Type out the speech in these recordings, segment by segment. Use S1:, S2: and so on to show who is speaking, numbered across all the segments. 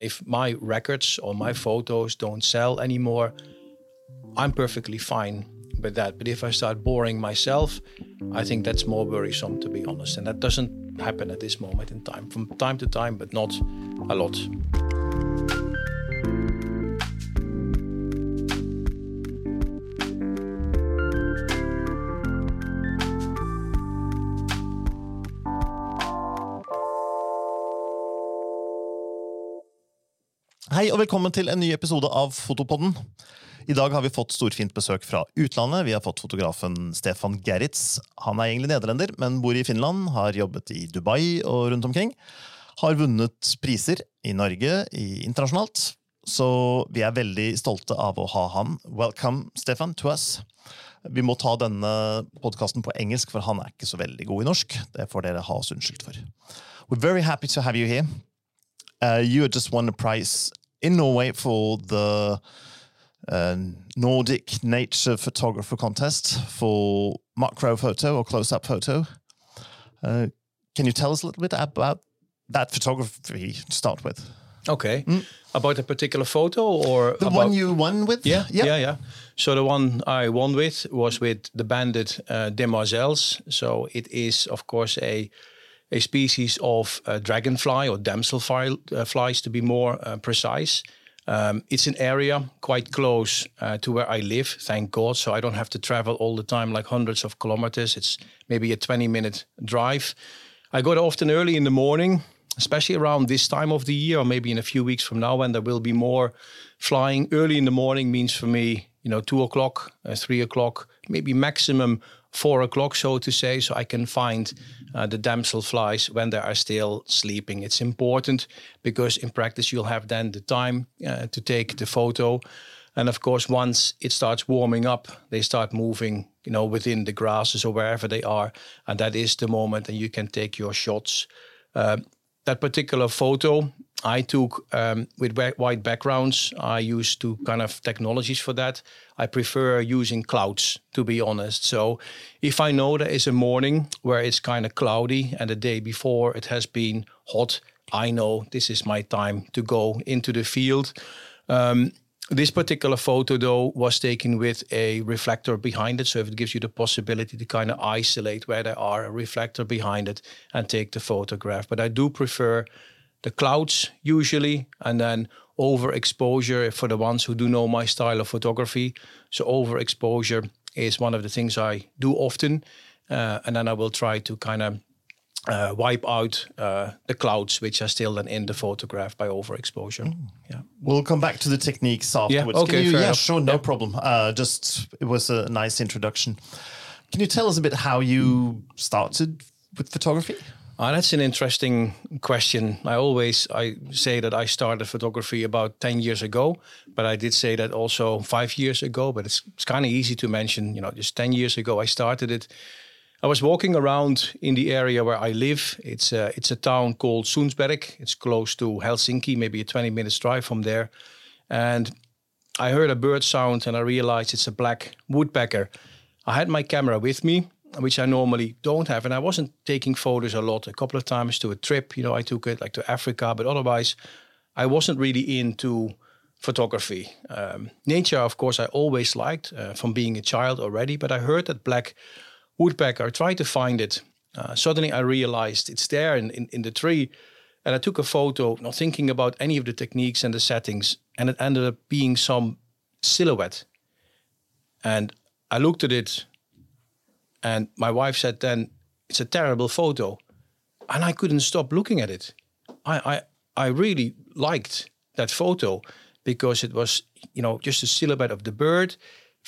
S1: If my records or my hmm. photos don't sell anymore, I'm perfectly fine with that. But if I start boring myself, I think that's more worrisome, to be honest. And that doesn't happen at this moment in time. From time to time, but not a lot.
S2: Hei og velkommen til en ny episode av Fotopodden. I dag har vi fått storfint besøk fra utlandet. Vi har fått fotografen Stefan Gerritz. Han er egentlig nederlender, men bor i Finland, har jobbet i Dubai og rundt omkring. Har vunnet priser i Norge, i internasjonalt. Så vi er veldig stolte av å ha han. Welcome, Stefan, to us. Vi må ta denne podkasten på engelsk, for han er ikke så veldig god i norsk. Det får dere ha oss unnskyldt for. We're very happy to have you here. Uh, you just won a prize in Norway for the uh, Nordic Nature Photographer Contest for macro photo or close up photo. Uh, can you tell us a little bit about that photography to start with?
S1: Okay. About a particular photo or
S2: The one you won with?
S1: Yeah, yeah, yeah, So the one I won with was with the banded uh, demoiselles. So it is, of course, a a species of uh, dragonfly or damselfly uh, flies, to be more uh, precise. Um, it's an area quite close uh, to where I live, thank God. So I don't have to travel all the time, like hundreds of kilometers. It's maybe a 20 minute drive. I go there often early in the morning, especially around this time of the year, or maybe in a few weeks from now when there will be more flying. Early in the morning means for me, you know, two o'clock, uh, three o'clock, maybe maximum four o'clock, so to say, so I can find uh, the damsel flies when they are still sleeping. It's important because in practice you'll have then the time uh, to take the photo. And of course, once it starts warming up, they start moving, you know, within the grasses or wherever they are, and that is the moment, and you can take your shots. Uh, that particular photo I took um, with white backgrounds. I used two kind of technologies for that. I prefer using clouds, to be honest. So if I know there is a morning where it's kind of cloudy and the day before it has been hot, I know this is my time to go into the field. Um, this particular photo, though, was taken with a reflector behind it. So if it gives you the possibility to kind of isolate where there are a reflector behind it and take the photograph. But I do prefer the clouds usually, and then overexposure for the ones who do know my style of photography. So overexposure is one of the things I do often, uh, and then I will try to kind of uh, wipe out uh, the clouds which are still then in the photograph by overexposure. Yeah.
S2: We'll come back to the techniques afterwards.
S1: Yeah,
S2: okay, you,
S1: fair
S2: yeah,
S1: enough.
S2: sure, no
S1: Yeah.
S2: problem. Uh, just it was a nice introduction. Can you tell us a bit how you started with photography?
S1: Uh, that's an interesting question. I always I say that I started photography about ten years ago, but I did say that also five years ago. But it's it's kind of easy to mention. You know, just ten years ago I started it. I was walking around in the area where I live. It's a, it's a town called Soensberg. It's close to Helsinki, maybe a 20 minutes drive from there. And I heard a bird sound and I realized it's a black woodpecker. I had my camera with me, which I normally don't have, and I wasn't taking photos a lot. A couple of times to a trip, you know, I took it like to Africa, but otherwise, I wasn't really into photography. Um, nature, of course, I always liked uh, from being a child already, but I heard that black woodpecker. I tried to find it. Uh, suddenly, I realized it's there in, in, in the tree. And I took a photo, not thinking about any of the techniques and the settings, and it ended up being some silhouette. And I looked at it, and my wife said, "Then it's a terrible photo," and I couldn't stop looking at it. I I, I really liked that photo because it was, you know, just a silhouette of the bird,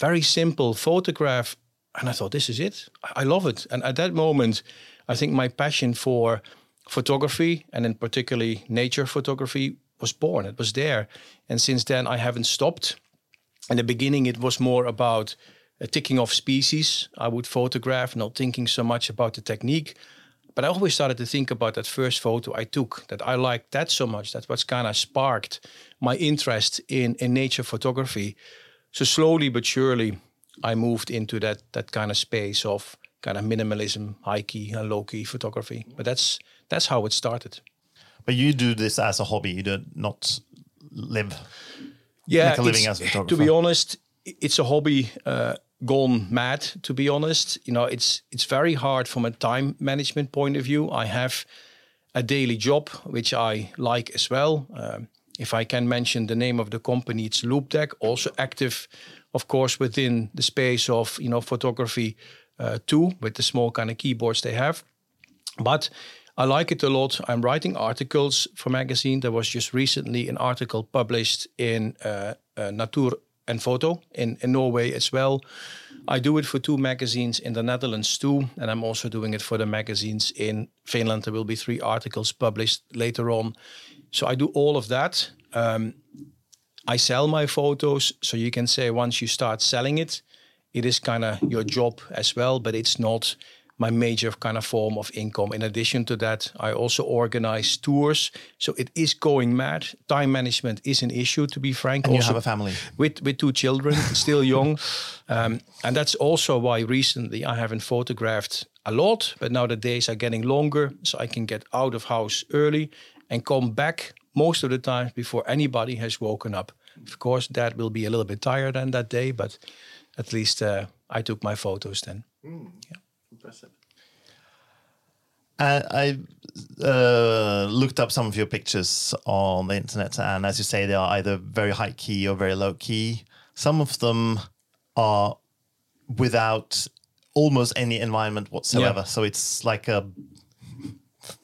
S1: very simple photograph, and I thought, this is it. I love it. And at that moment, I think my passion for photography and in particularly nature photography was born. It was there, and since then I haven't stopped in the beginning it was more about uh, ticking off species i would photograph not thinking so much about the technique but i always started to think about that first photo i took that i liked that so much that what's kind of sparked my interest in, in nature photography so slowly but surely i moved into that that kind of space of kind of minimalism high key and low key photography but that's that's how it started
S2: But you do this as a hobby. You do not live.
S1: Yeah,
S2: make a living as a photographer.
S1: to be honest, it's a hobby uh, gone mad. To be honest, you know, it's it's very hard from a time management point of view. I have a daily job which I like as well. Um, if I can mention the name of the company, it's Loop Loupedeck, also active, of course, within the space of you know photography uh, too, with the small kind of keyboards they have. But I like it a lot. I'm writing articles for magazine. There was just recently an article published in uh, uh, Natuur and Photo in, in Norway as well. I do it for two magazines in the Netherlands too, and I'm also doing it for the magazines in Finland. There will be three articles published later on. So I do all of that. Um, I sell my photos, so you can say once you start selling it, it is kind of your job as well, but it's not my major kind of form of income. In addition to that, I also organize tours, so it is going mad. Time management is an issue, to be frank.
S2: And you have a family.
S1: with with two children, still young, um, and that's also why recently I haven't photographed a lot. But now the days are getting longer, so I can get out of house early and come back most of the time before anybody has woken up. Of course, Dad will be a little bit tired on that day, but at least uh, I took my photos then.
S2: Uh, I uh, looked up some of your pictures on the internet, and as you say, they are either very high key or very low key. Some of them are without almost any environment whatsoever.
S1: Yeah.
S2: So it's like a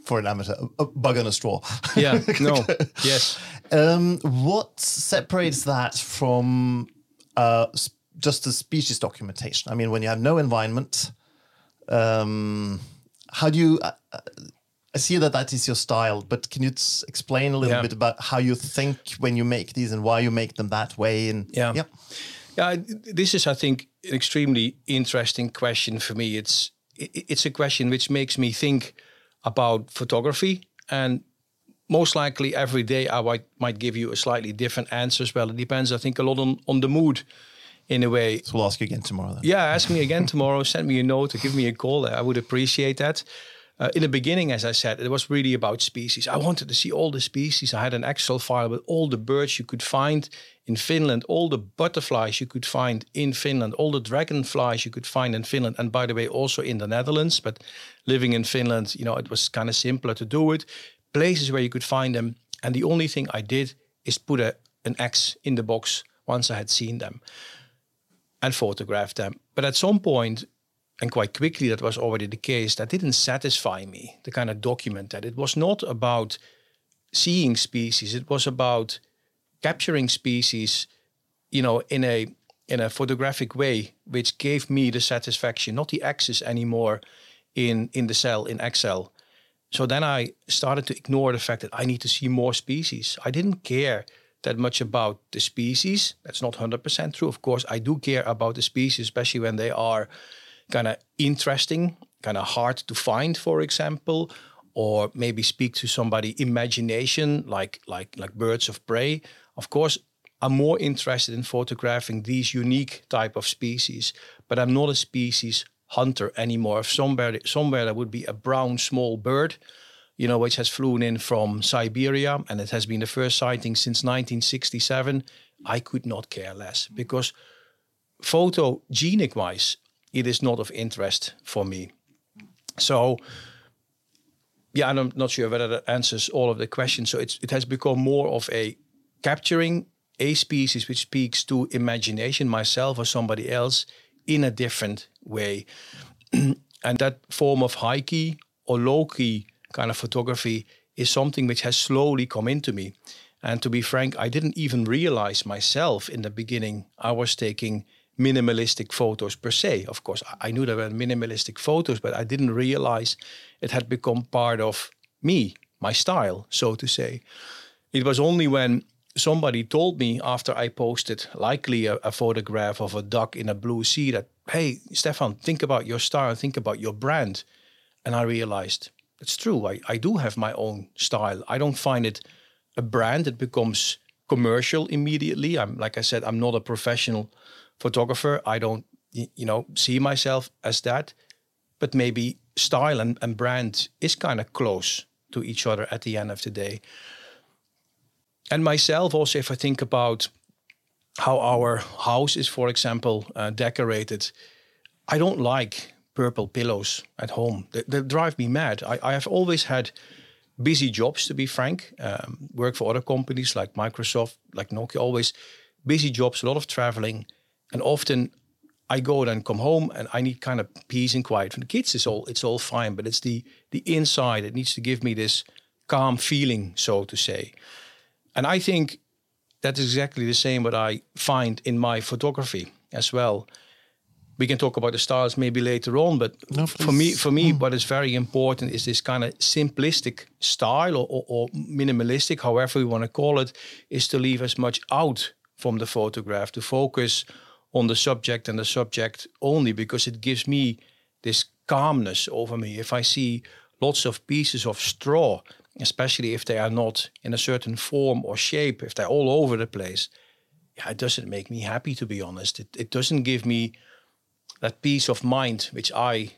S2: for an amateur, a bug on a straw.
S1: Yeah, no, yes.
S2: Um, what separates that from uh, just the species documentation? I mean, when you have no environment, um, how do you? Uh, uh, I see that that is your style, but can you explain a little
S1: Yeah.
S2: bit about how you think when you make these and why you make them that way? And
S1: Yeah.
S2: yeah,
S1: Yeah, this is, I think, an extremely interesting question for me. It's it's a question which makes me think about photography, and most likely every day I might, might give you a slightly different answer as well. It depends, I think, a lot on on the mood, in a way.
S2: so we'll ask you again tomorrow. Then.
S1: Yeah, ask me again tomorrow. Send me a note or give me a call. I would appreciate that. Uh, in the beginning, as I said, it was really about species. I wanted to see all the species. I had an Excel file with all the birds you could find in Finland, all the butterflies you could find in Finland, all the dragonflies you could find in Finland, and by the way, also in the Netherlands. But living in Finland, you know, it was kind of simpler to do it. Places where you could find them, and the only thing I did is put a, an X in the box once I had seen them and photograph them. But at some point, and quite quickly, that was already the case, that didn't satisfy me the kind of document that. It was not about seeing species, it was about capturing species, you know, in a in a photographic way, which gave me the satisfaction, not the axis anymore in in the cell in Excel. So then I started to ignore the fact that I need to see more species. I didn't care that much about the species. That's not 100% true. Of course, I do care about the species, especially when they are kind of interesting, kind of hard to find, for example, or maybe speak to somebody imagination, like like like birds of prey. Of course, I'm more interested in photographing these unique type of species, but I'm not a species hunter anymore. If somewhere somewhere there would be a brown small bird, you know, which has flown in from Siberia and it has been the first sighting since 1967, I could not care less because photogenic wise, it is not of interest for me. So, yeah, I'm not sure whether that answers all of the questions. So it has become more of a capturing a species which speaks to imagination, myself or somebody else, in a different way. and that form of high key or low key kind of photography is something which has slowly come into me. And to be frank, I didn't even realize myself in the beginning I was taking minimalistic photos per se. Of course, I- knew there were minimalistic photos, but I didn't realize it had become part of me, my style, so to say. It was only when somebody told me after I posted, likely a, a photograph of a duck in a blue sea, that, hey, Stefan, think about your style, think about your brand. And I realized it's true. I, I do have my own style. I don't find it a brand that becomes commercial immediately. I'm like I said, I'm not a professional photographer. I don't, you know, see myself as that. But maybe style and, and brand is kind of close to each other at the end of the day. And myself also, if I think about how our house is, for example, uh, decorated, I don't like purple pillows at home. They, they drive me mad. I, I, have always had busy jobs, to be frank. Um, work for other companies like Microsoft, like Nokia, always busy jobs, a lot of traveling, and often I go and come home and I need kind of peace and quiet. For the kids, it's all it's all fine, but it's the the inside. that needs to give me this calm feeling, so to say. And I think that's exactly the same what I find in my photography as well. We can talk about the styles maybe later on, but no, for me, for me, mm. what is very important is this kind of simplistic style or, or, or minimalistic, however we want to call it, is to leave as much out from the photograph to focus on the subject and the subject only because it gives me this calmness over me. If I see lots of pieces of straw, especially if they are not in a certain form or shape, if they're all over the place, yeah, it doesn't make me happy to be honest. It, it doesn't give me that peace of mind which I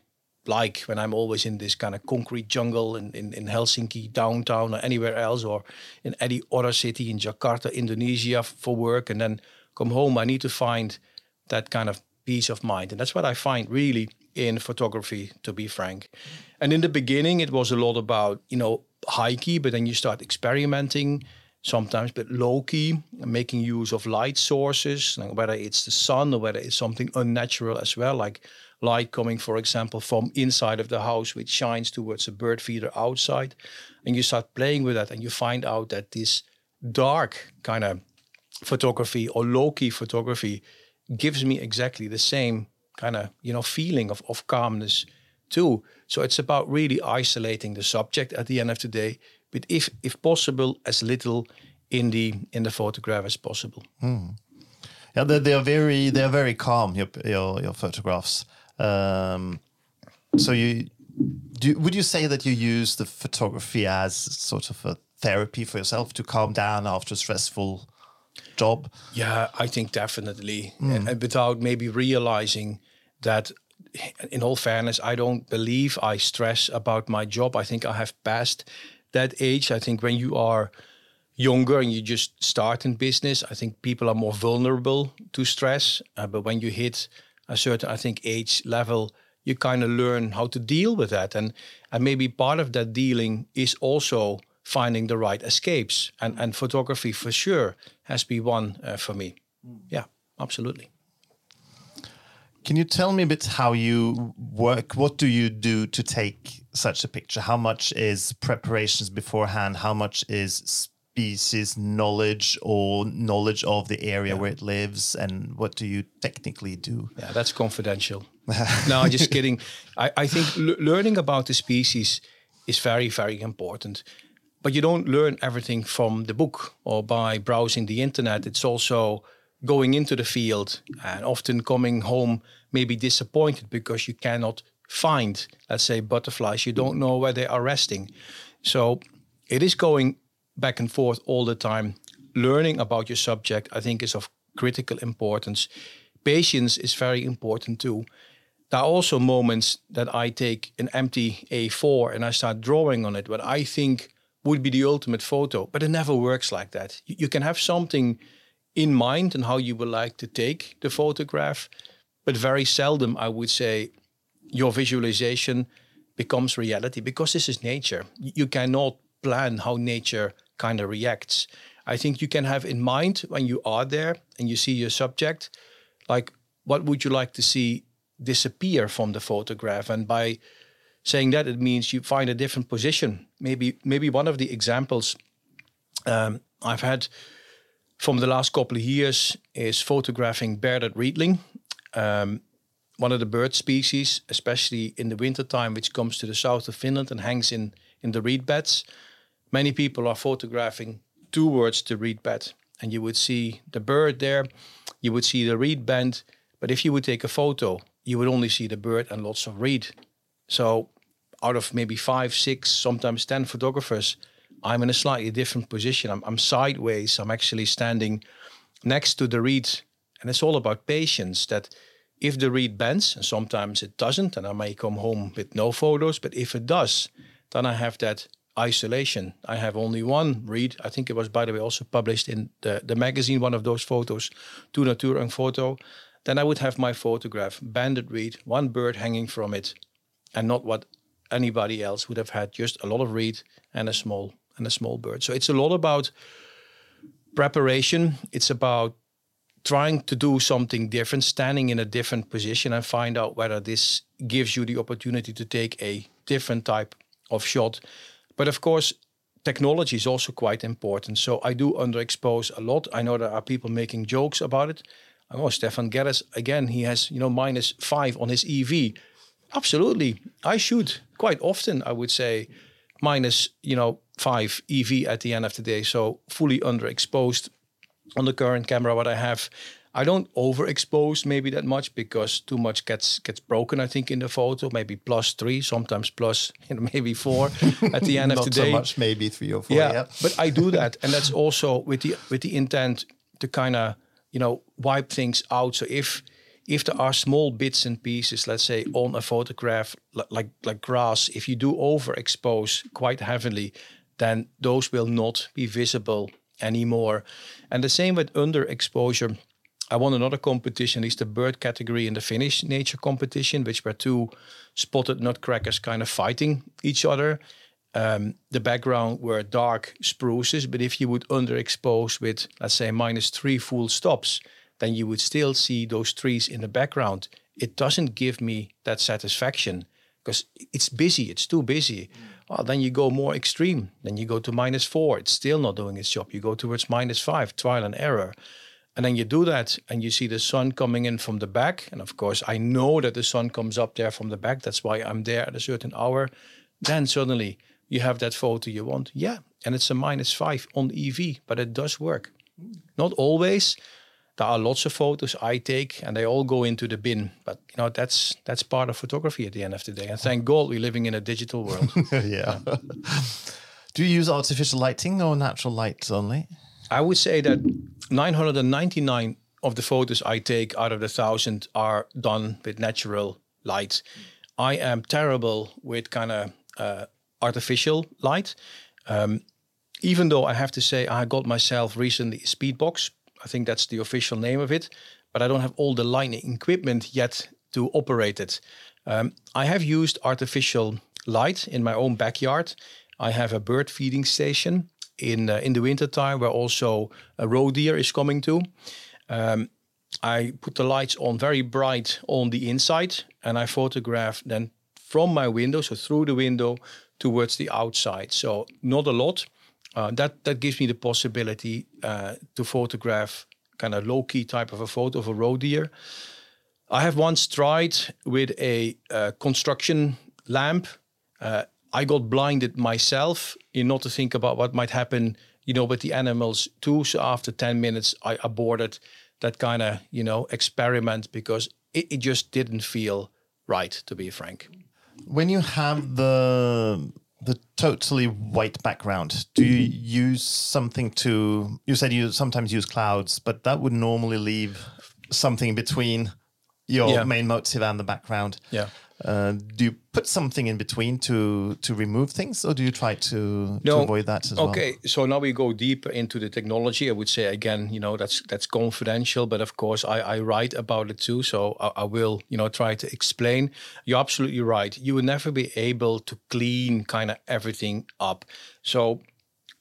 S1: like when I'm always in this kind of concrete jungle in, in, in Helsinki downtown or anywhere else or in any other city in Jakarta, Indonesia for work and then come home. I need to find that kind of peace of mind. And that's what I find really in photography, to be frank. And in the beginning, it was a lot about, you know, high key, but then you start experimenting sometimes, but low key, making use of light sources, whether it's the sun or whether it's something unnatural as well, like light coming, for example, from inside of the house, which shines towards a bird feeder outside. And you start playing with that, and you find out that this dark kind of photography or low key photography gives me exactly the same kind of you know feeling of, of calmness too. So it's about really isolating the subject at the end of the day but if if possible as little in the in the photograph as possible.
S2: Mm. yeah they, they, are very they are very calm your your, your photographs. Um, so you do would you say that you use the photography as sort of a therapy for yourself to calm down after stressful job?
S1: Yeah, I think definitely. Mm. And without maybe realizing that, in all fairness, I don't believe I stress about my job. I think I have passed that age. I think when you are younger and you just start in business, I think people are more vulnerable to stress. Uh, but when you hit a certain, I think, age level, you kind of learn how to deal with that. And and maybe part of that dealing is also finding the right escapes. And, and photography for sure has been one uh, for me. Yeah, absolutely.
S2: Can you tell me a bit how you work? What do you do to take such a picture? How much is preparations beforehand? How much is species knowledge or knowledge of the area yeah. where it lives? And what do you technically do?
S1: Yeah, that's confidential. no, I'm just kidding. I, I think learning about the species is very, very important but you don't learn everything from the book or by browsing the internet. It's also going into the field and often coming home maybe disappointed because you cannot find, let's say, butterflies. You don't know where they are resting. So it is going back and forth all the time. Learning about your subject, I think, is of critical importance. Patience is very important too. There are also moments that I take an empty A4 and I start drawing on it, but I think would be the ultimate photo, but it never works like that. You, you can have something in mind and how you would like to take the photograph, but very seldom, I would say, your visualization becomes reality because this is nature. You cannot plan how nature kind of reacts. I think you can have in mind when you are there and you see your subject, like what would you like to see disappear from the photograph? And by saying that it means you find a different position. Maybe maybe one of the examples um, I've had from the last couple of years is photographing bearded reedling, um, one of the bird species, especially in the wintertime, which comes to the south of Finland and hangs in, in the reed beds. Many people are photographing towards the reed bed, and you would see the bird there, you would see the reed bend, but if you would take a photo, you would only see the bird and lots of reed. So out of maybe five, six, sometimes 10 photographers, I'm in a slightly different position. I'm, I'm sideways. I'm actually standing next to the reed. And it's all about patience that if the reed bends, and sometimes it doesn't, and I may come home with no photos, but if it does, then I have that isolation. I have only one reed. I think it was, by the way, also published in the, the magazine, one of those photos, to Nature and Photo. Then I would have my photograph, banded reed, one bird hanging from it, and not what anybody else would have had, just a lot of reed and a small and a small bird. So it's a lot about preparation. It's about trying to do something different, standing in a different position and find out whether this gives you the opportunity to take a different type of shot. But of course, technology is also quite important. So I do underexpose a lot. I know there are people making jokes about it. I know Stefan Gerrits, again, he has, you know, minus five on his EV. Absolutely. I shoot quite often, I would say, minus, you know, five EV at the end of the day. So fully underexposed on the current camera what I have. I don't overexpose maybe that much because too much gets gets broken. I think in the photo, maybe plus three, sometimes plus you know, maybe four at the end of the day.
S2: Not so much, maybe three or four.
S1: Yeah,
S2: yeah.
S1: but I do that, and that's also with the with the intent to kind of you know wipe things out. So if if there are small bits and pieces, let's say on a photograph like like grass, if you do overexpose quite heavily, then those will not be visible anymore. And the same with underexposure. I won another competition, least the bird category in the Finnish nature competition, which were two spotted nutcrackers kind of fighting each other. Um, the background were dark spruces, but if you would underexpose with, let's say, minus three full stops, then you would still see those trees in the background. It doesn't give me that satisfaction because it's busy, it's too busy. Mm. Then you go more extreme. Then you go to minus four. It's still not doing its job. You go towards minus five, trial and error. And then you do that and you see the sun coming in from the back. And of course, I know that the sun comes up there from the back. That's why I'm there at a certain hour. Then suddenly you have that photo you want. Yeah. And it's a minus five on EV, but it does work. Not always. There are lots of photos I take and they all go into the bin. But you know, that's that's part of photography at the end of the day. And thank God we're living in a digital world.
S2: yeah. Do you use artificial lighting or natural light only?
S1: I would say that 999 of the photos I take out of the thousand are done with natural light. I am terrible with kind of uh, artificial light. Um, even though I have to say I got myself recently a speedbox. I think that's the official name of it, but I don't have all the lighting equipment yet to operate it. Um, I have used artificial light in my own backyard. I have a bird feeding station in uh, in the wintertime where also a roe deer is coming to. Um, I put the lights on very bright on the inside and I photograph then from my window, so through the window towards the outside. So not a lot. Uh, that that gives me the possibility uh, to photograph kind of low key type of a photo of a roe deer. I have once tried with a uh, construction lamp. Uh, I got blinded myself in not to think about what might happen, you know, with the animals too. So after 10 minutes, I aborted that kind of, you know, experiment because it, it just didn't feel right, to be frank.
S2: When you have the the totally white background, do you use something to? You said you sometimes use clouds, but that would normally leave something between your yeah. main motive and the background.
S1: Yeah.
S2: Uh, do you put something in between to to remove things, or do you try to, no. to avoid that as
S1: okay. well? Okay, so now we go deeper into the technology. I would say again, you know, that's that's confidential, but of course, I, I write about it too, so I, I, will, you know, try to explain. You're absolutely right. You will never be able to clean kind of everything up. So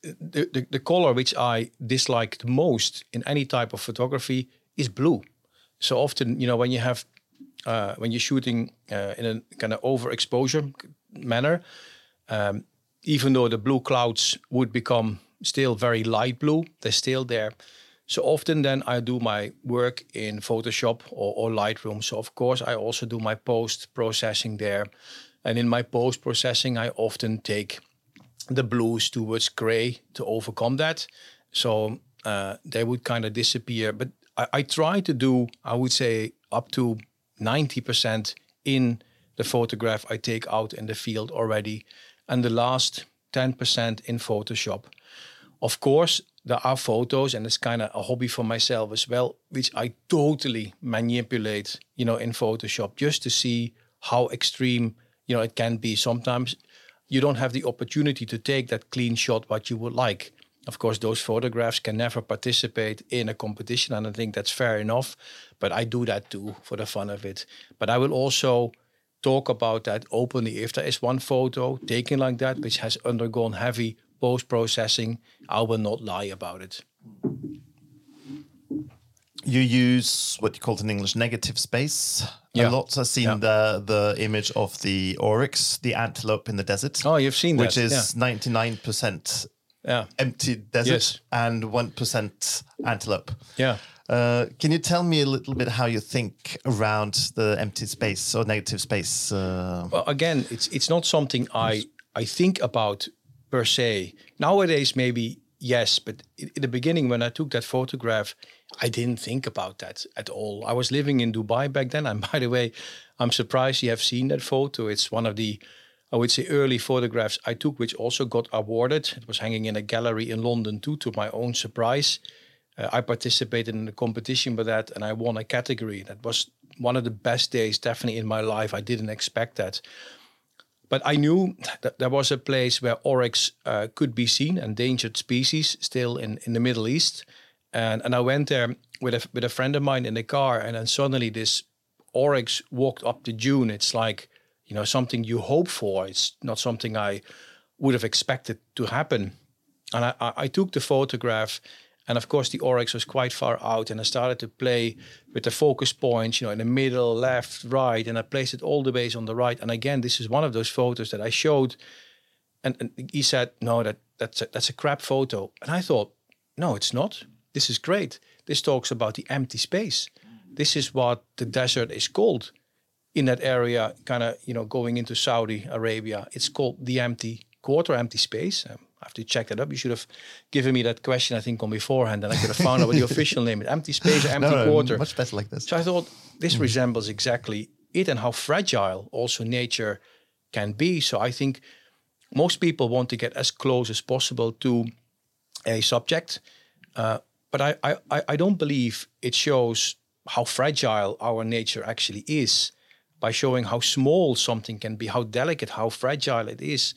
S1: the, the, the color which I dislike the most in any type of photography is blue. So often, you know, when you have uh, when you're shooting uh, in a kind of overexposure manner, um, even though the blue clouds would become still very light blue, they're still there. So often then I do my work in Photoshop or, or Lightroom. So of course I also do my post processing there. And in my post processing, I often take the blues towards gray to overcome that. So uh, they would kind of disappear. But I, I try to do, I would say, up to 90% in the photograph I take out in the field already, and the last 10% in Photoshop. Of course, there are photos, and it's kind of a hobby for myself as well, which I totally manipulate, you know, in Photoshop just to see how extreme, you know, it can be. Sometimes you don't have the opportunity to take that clean shot what you would like. Of course, those photographs can never participate in a competition, and I think that's fair enough. But I do that too for the fun of it. But I will also talk about that openly. If there is one photo taken like that, which has undergone heavy post processing, I will not lie about it.
S2: You use what you call in English negative space
S1: Yeah.
S2: a lot. I've seen
S1: Yeah.
S2: the the image of the oryx, the antelope in the desert,
S1: Oh, you've seen that
S2: which
S1: that.
S2: is ninety nine percent
S1: yeah.
S2: empty desert
S1: Yes.
S2: and one percent antelope.
S1: Yeah.
S2: Uh, can you tell me a little bit how you think around the empty space or negative space? Uh,
S1: Well, again, it's it's not something I I think about per se. Nowadays, maybe yes, but in, in the beginning, when I took that photograph, I didn't think about that at all. I was living in Dubai back then, and by the way, I'm surprised you have seen that photo. It's one of the I would say early photographs I took, which also got awarded. It was hanging in a gallery in London too, to my own surprise. Uh, I participated in the competition with that, and I won a category. That was one of the best days, definitely in my life. I didn't expect that but I knew that there was a place where oryx uh, could be seen, endangered species, still in, in the Middle East. And, and I went there with a, with a friend of mine in the car, and then suddenly this oryx walked up the dune. It's like, you know, something you hope for. It's not something I would have expected to happen. And I, I, took the photograph, and of course the oryx was quite far out, and I started to play with the focus points, you know, in the middle, left, right, and I placed it all the ways on the right. And again, this is one of those photos that I showed, and, and he said, "No, that that's a, that's a crap photo." And I thought, "No, it's not. This is great. This talks about the empty space. This is what the desert is called." In that area, kind of you know going into Saudi Arabia. It's called the empty quarter, empty space. Um, I have to check that up. You should have given me that question, I think, on beforehand, and I could have found out what the official name is. Empty space, empty
S2: no, no,
S1: quarter.
S2: much better like this.
S1: So I thought this resembles exactly it and how fragile also nature can be. So I think most people want to get as close as possible to a subject, uh, but I, I- I don't believe it shows how fragile our nature actually is by showing how small something can be, how delicate, how fragile it is.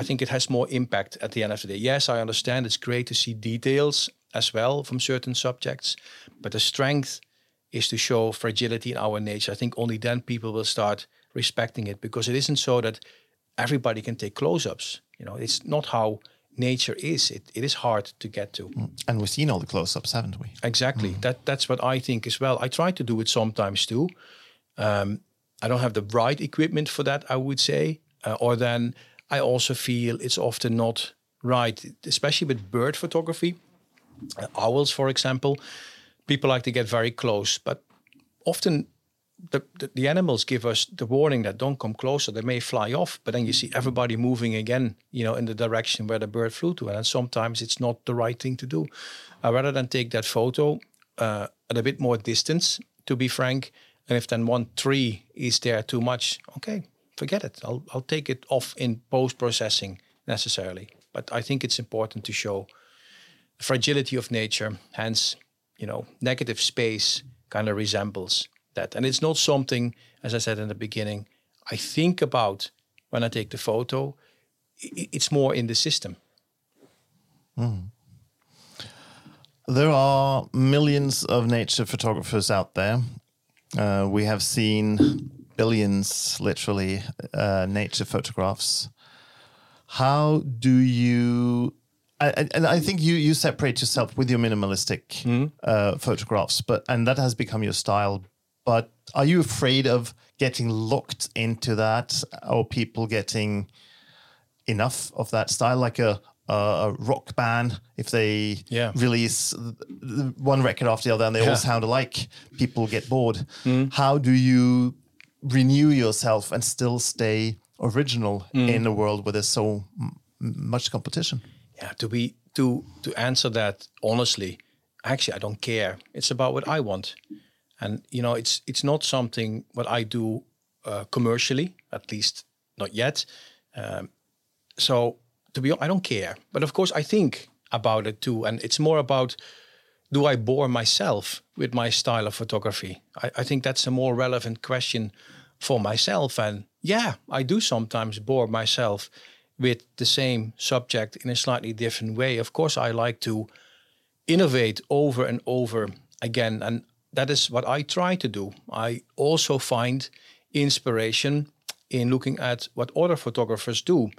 S1: I think it has more impact at the end of the day. Yes, I understand it's great to see details as well from certain subjects, but the strength is to show fragility in our nature. I think only then people will start respecting it because it isn't so that everybody can take close-ups. You know, it's not how nature is. It, it is hard to get to.
S2: And we've seen all the close-ups, haven't we?
S1: Exactly. That that's what I think as well. I try to do it sometimes too. Um, I don't have the right equipment for that. I would say, uh, or then I also feel it's often not right, especially with bird photography. Uh, owls, for example, people like to get very close, but often the, the, the animals give us the warning that don't come closer. They may fly off, but then you see everybody moving again, you know, in the direction where the bird flew to. And sometimes it's not the right thing to do. Uh, rather than take that photo uh, at a bit more distance, to be frank, and if then one tree is there too much, okay, forget it. I'll, I'll take it off in post processing necessarily. But I think it's important to show the fragility of nature, hence, you know, negative space kind of resembles that. And it's not something, as I said in the beginning, I think about when I take the photo. It's more in the system. Hmm.
S2: There are millions of nature photographers out there. Uh, we have seen billions, literally, uh, nature photographs. How do you? I, and I think you you separate yourself with your minimalistic uh, photographs, but and that has become your style. But are you afraid of getting locked into that, or people getting enough of that style, like a a, a rock band? If they
S1: Yeah.
S2: release one record after the other and they all sound alike, people get bored. How do you renew yourself and still stay original in a world where there's so much competition?
S1: Yeah, to be to to answer that honestly, actually I don't care. It's about what I want, and you know, it's it's not something what I do uh, commercially, at least not yet. Um, so to be, hon- I don't care. But of course, I think about it too, and it's more about do I bore myself with my style of photography? I, I think that's a more relevant question for myself. And yeah, I do sometimes bore myself with the same subject in a slightly different way. Of course, I like to innovate over and over again. And that is what I try to do. I also find inspiration in looking at what other photographers do,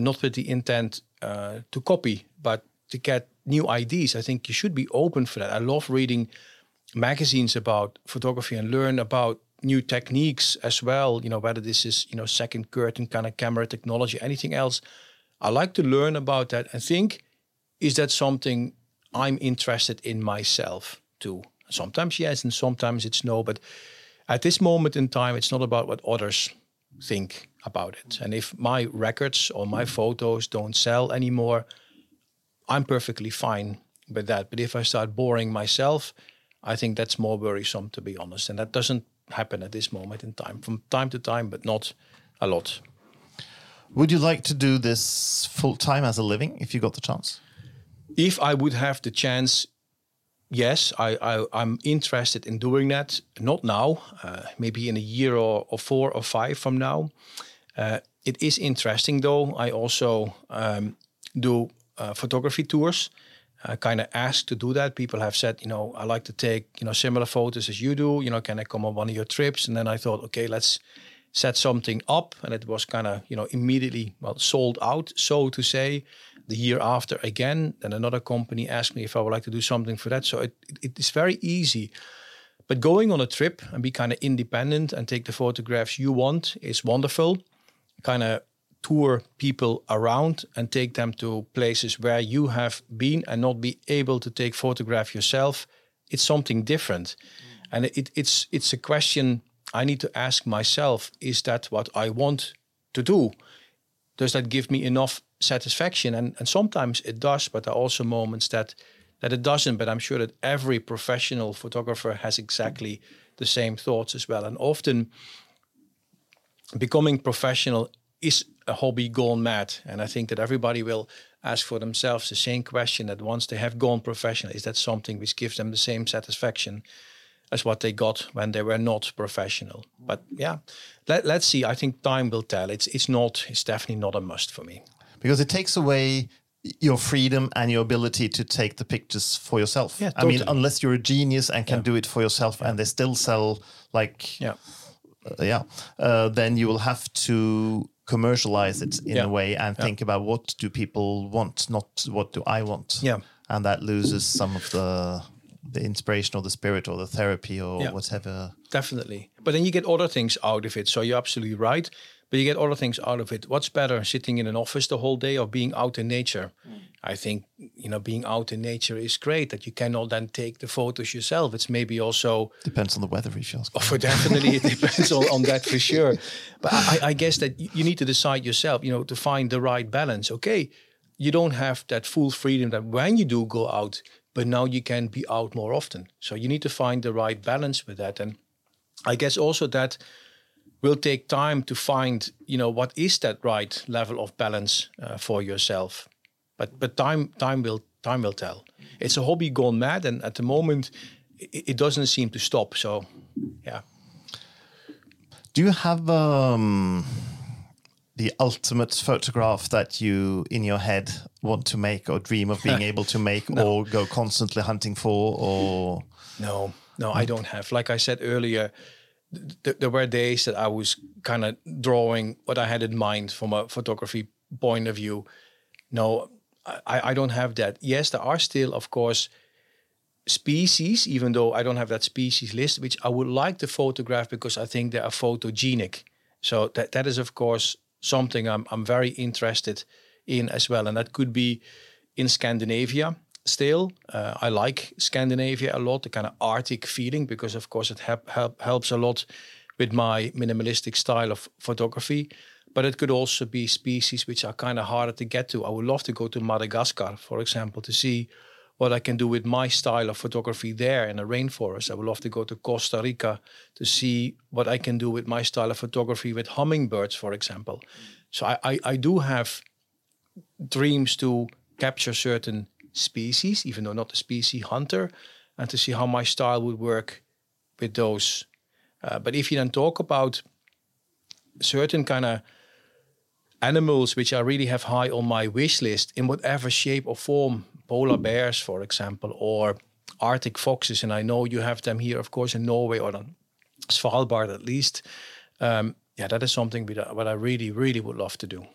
S1: not with the intent uh, to copy, but to get new ideas. I think you should be open for that. I love reading magazines about photography and learn about new techniques as well. You know, whether this is you know second curtain kind of camera technology, anything else. I like to learn about that and think, is that something I'm interested in myself too? Sometimes yes, and sometimes it's no. But at this moment in time, it's not about what others think about it. And if my records or my photos don't sell anymore, I'm perfectly fine with that. But if I start boring myself, I think that's more worrisome, to be honest. And that doesn't happen at this moment in time. From time to time, but not a lot.
S2: Would you like to do this full time as a living if you got the chance?
S1: If I would have the chance, yes, I, I am interested in doing that. Not now, uh, maybe in a year or, or, four or five from now. Uh, it is interesting though. I also um, do uh, photography tours. I kind of asked to do that. People have said, you know, I like to take, you know, similar photos as you do. You know, can I come on one of your trips? And then I thought, okay, let's set something up. And it was kind of, you know, immediately, well, sold out, so to say. The year after again, then another company asked me if I would like to do something for that. So it, it is very easy. But going on a trip and be kind of independent and take the photographs you want is wonderful. Kind of tour people around and take them to places where you have been and not be able to take photograph yourself it's something different mm. and it, it's it's a question i need to ask myself is that what i want to do does that give me enough satisfaction and, and sometimes it does but there are also moments that that it doesn't but i'm sure that every professional photographer has exactly the same thoughts as well and often becoming professional is a hobby gone mad. And I think that everybody will ask for themselves the same question that once they have gone professional, is that something which gives them the same satisfaction as what they got when they were not professional? But yeah, let, let's see. I think time will tell. It's it's not. It's definitely not a must for me
S2: because it takes away your freedom and your ability to take the pictures for yourself.
S1: Yeah, totally.
S2: I mean, unless you're a genius and can yeah. do it for yourself, yeah. and they still sell like
S1: yeah.
S2: Uh, yeah, uh, then you will have to commercialize it in yeah. a way and think about what do people want, not what do I want.
S1: Yeah.
S2: And that loses some of the the inspiration or the spirit or the therapy or yeah. whatever.
S1: Definitely. But then you get other things out of it. So you're absolutely right but you get other things out of it. What's better, sitting in an office the whole day or being out in nature? Mm. I think you know being out in nature is great. That you cannot then take the photos yourself. It's maybe also
S2: depends on the weather, if you ask.
S1: Oh, for definitely, it depends on, on that for sure. But I, I guess that you need to decide yourself. You know, to find the right balance. Okay, you don't have that full freedom that when you do go out, but now you can be out more often. So you need to find the right balance with that. And I guess also that will take time to find you know what is that right level of balance uh, for yourself but but time time will time will tell it's a hobby gone mad and at the moment it, it doesn't seem to stop so yeah
S2: do you have um, the ultimate photograph that you in your head want to make or dream of being able to make no. or go constantly hunting for or
S1: no no i don't have like i said earlier th- there were days that I was kind of drawing what I had in mind from a photography point of view. No, I, I don't have that. Yes, there are still, of course, species, even though I don't have that species list, which I would like to photograph because I think they are photogenic. So that that is, of course, something I'm I'm very interested in as well, and that could be in Scandinavia still. Uh, I like Scandinavia a lot, the kind of Arctic feeling, because of course it help, help, helps a lot with my minimalistic style of photography. But it could also be species which are kind of harder to get to. I would love to go to Madagascar, for example, to see what I can do with my style of photography there in a rainforest. I would love to go to Costa Rica to see what I can do with my style of photography with hummingbirds, for example. So I, I, I do have dreams to capture certain species, even though not a species hunter, and to see how my style would work with those. Uh, but if you then talk about certain kind of animals which I really have high on my wish list in whatever shape or form. Polar bears, for example, or Arctic foxes, and I know you have them here, of course, in Norway or on Svalbard at least. Um, yeah, that is something that what I really, really would love to do.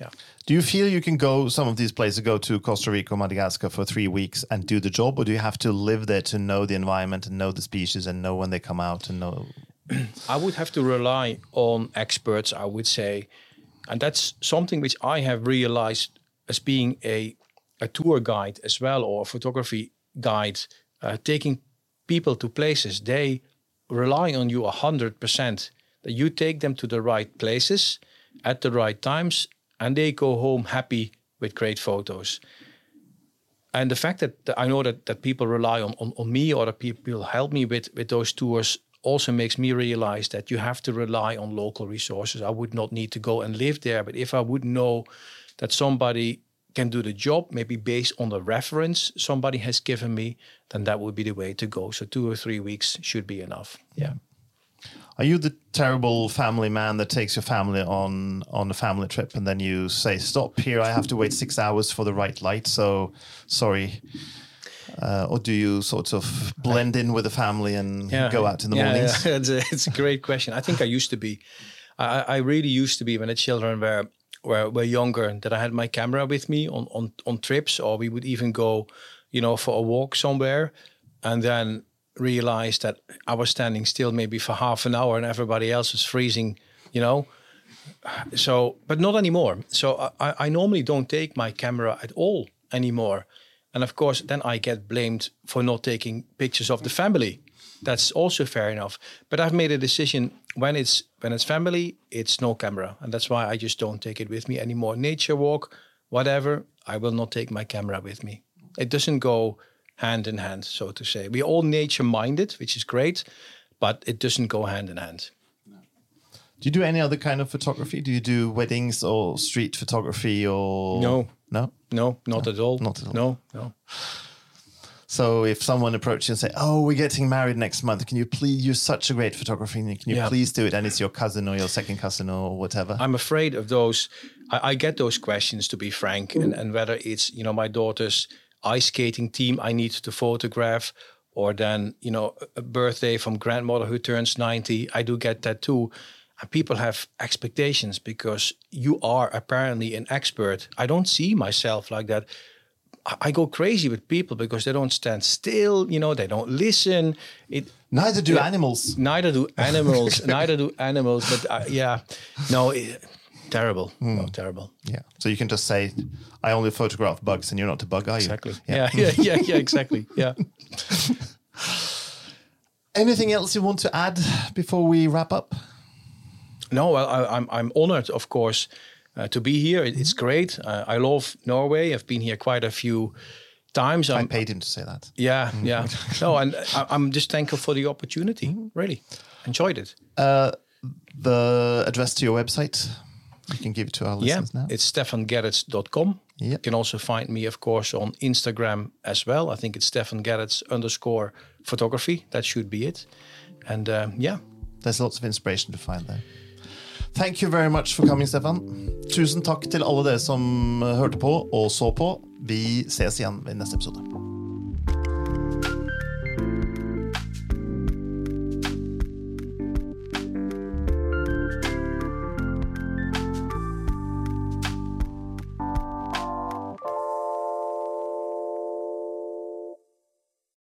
S1: Yeah.
S2: Do you feel you can go some of these places, go to Costa Rica Madagascar for three weeks and do the job, or do you have to live there to know the environment and know the species and know when they come out and know?
S1: I would have to rely on experts, I would say. And that's something which I have realized as being a, a tour guide as well, or a photography guide, uh, taking people to places. They rely on you 100%, that you take them to the right places at the right times, and they go home happy with great photos. And the fact that, I know that, that people rely on, on, on me or that people help me with, with those tours also makes me realize that you have to rely on local resources. I would not need to go and live there, but if I would know that somebody can do the job, maybe based on the reference somebody has given me, then that would be the way to go. So two or three weeks should be enough. Yeah.
S2: Are you the terrible family man that takes your family on on a family trip and then you say, "Stop here! I have to wait six hours for the right light." So, sorry. Uh, or do you sort of blend in with the family and go out in the
S1: yeah,
S2: mornings?
S1: Yeah. It's, a, it's a great question. I think I used to be. I, I really used to be when the children were, were were younger. That I had my camera with me on on on trips, or we would even go, you know, for a walk somewhere, and then realized that I was standing still maybe for half an hour and everybody else was freezing, you know. So, but not anymore. So I, I normally don't take my camera at all anymore. And of course, then I get blamed for not taking pictures of the family. That's also fair enough. But I've made a decision when it's when it's family, it's no camera, and that's why I just don't take it with me anymore. Nature walk, whatever, I will not take my camera with me. It doesn't go hand in hand, so to say. We're all nature minded, which is great, but it doesn't go hand in hand.
S2: Do you do any other kind of photography? Do you do weddings or street photography or
S1: No.
S2: No?
S1: No, not at all.
S2: Not at all.
S1: No, no.
S2: So if someone approaches you and say, "Oh, we're getting married next month. Can you please? You're such a great photographer. Can you
S1: Yeah.
S2: please do it?" And it's your cousin or your second cousin or whatever.
S1: I'm afraid of those. I, I get those questions to be frank, and, and whether it's you know my daughter's ice skating team I need to photograph, or then you know a birthday from grandmother who turns 90. I do get that too. And people have expectations because you are apparently an expert. I don't see myself like that. I- I go crazy with people because they don't stand still. You know, they don't listen. It
S2: Neither do animals.
S1: neither do animals. neither do animals. But uh, yeah, no, it, terrible. Hmm. No, terrible.
S2: Yeah. So you can just say, "I only photograph bugs," and you're not a bug, are you?
S1: Exactly. Yeah, yeah, yeah, yeah, exactly. Yeah.
S2: Anything else you want to add before we wrap up?
S1: No, well, I, I'm I'm honored, of course, uh, to be here. It, it's hmm. great. Uh, I love Norway. I've been here quite a few times.
S2: I
S1: I'm,
S2: paid him to say that.
S1: yeah, hmm. yeah. No, and uh, I, I'm just thankful for the opportunity. Really enjoyed it.
S2: Uh, the address to your website, you can give it to our
S1: Yeah,
S2: listeners now.
S1: it's stefangerrits.com.
S2: Yeah.
S1: You can also find me, of course, on Instagram as well. I think it's Stefan Gerrits underscore photography. That should be it. And um, yeah,
S2: There's lots of inspiration to find there. Thank you very much for coming, Stefan. Tusen takk til alle dere som hørte på og så på. Vi ses igjen i neste episode.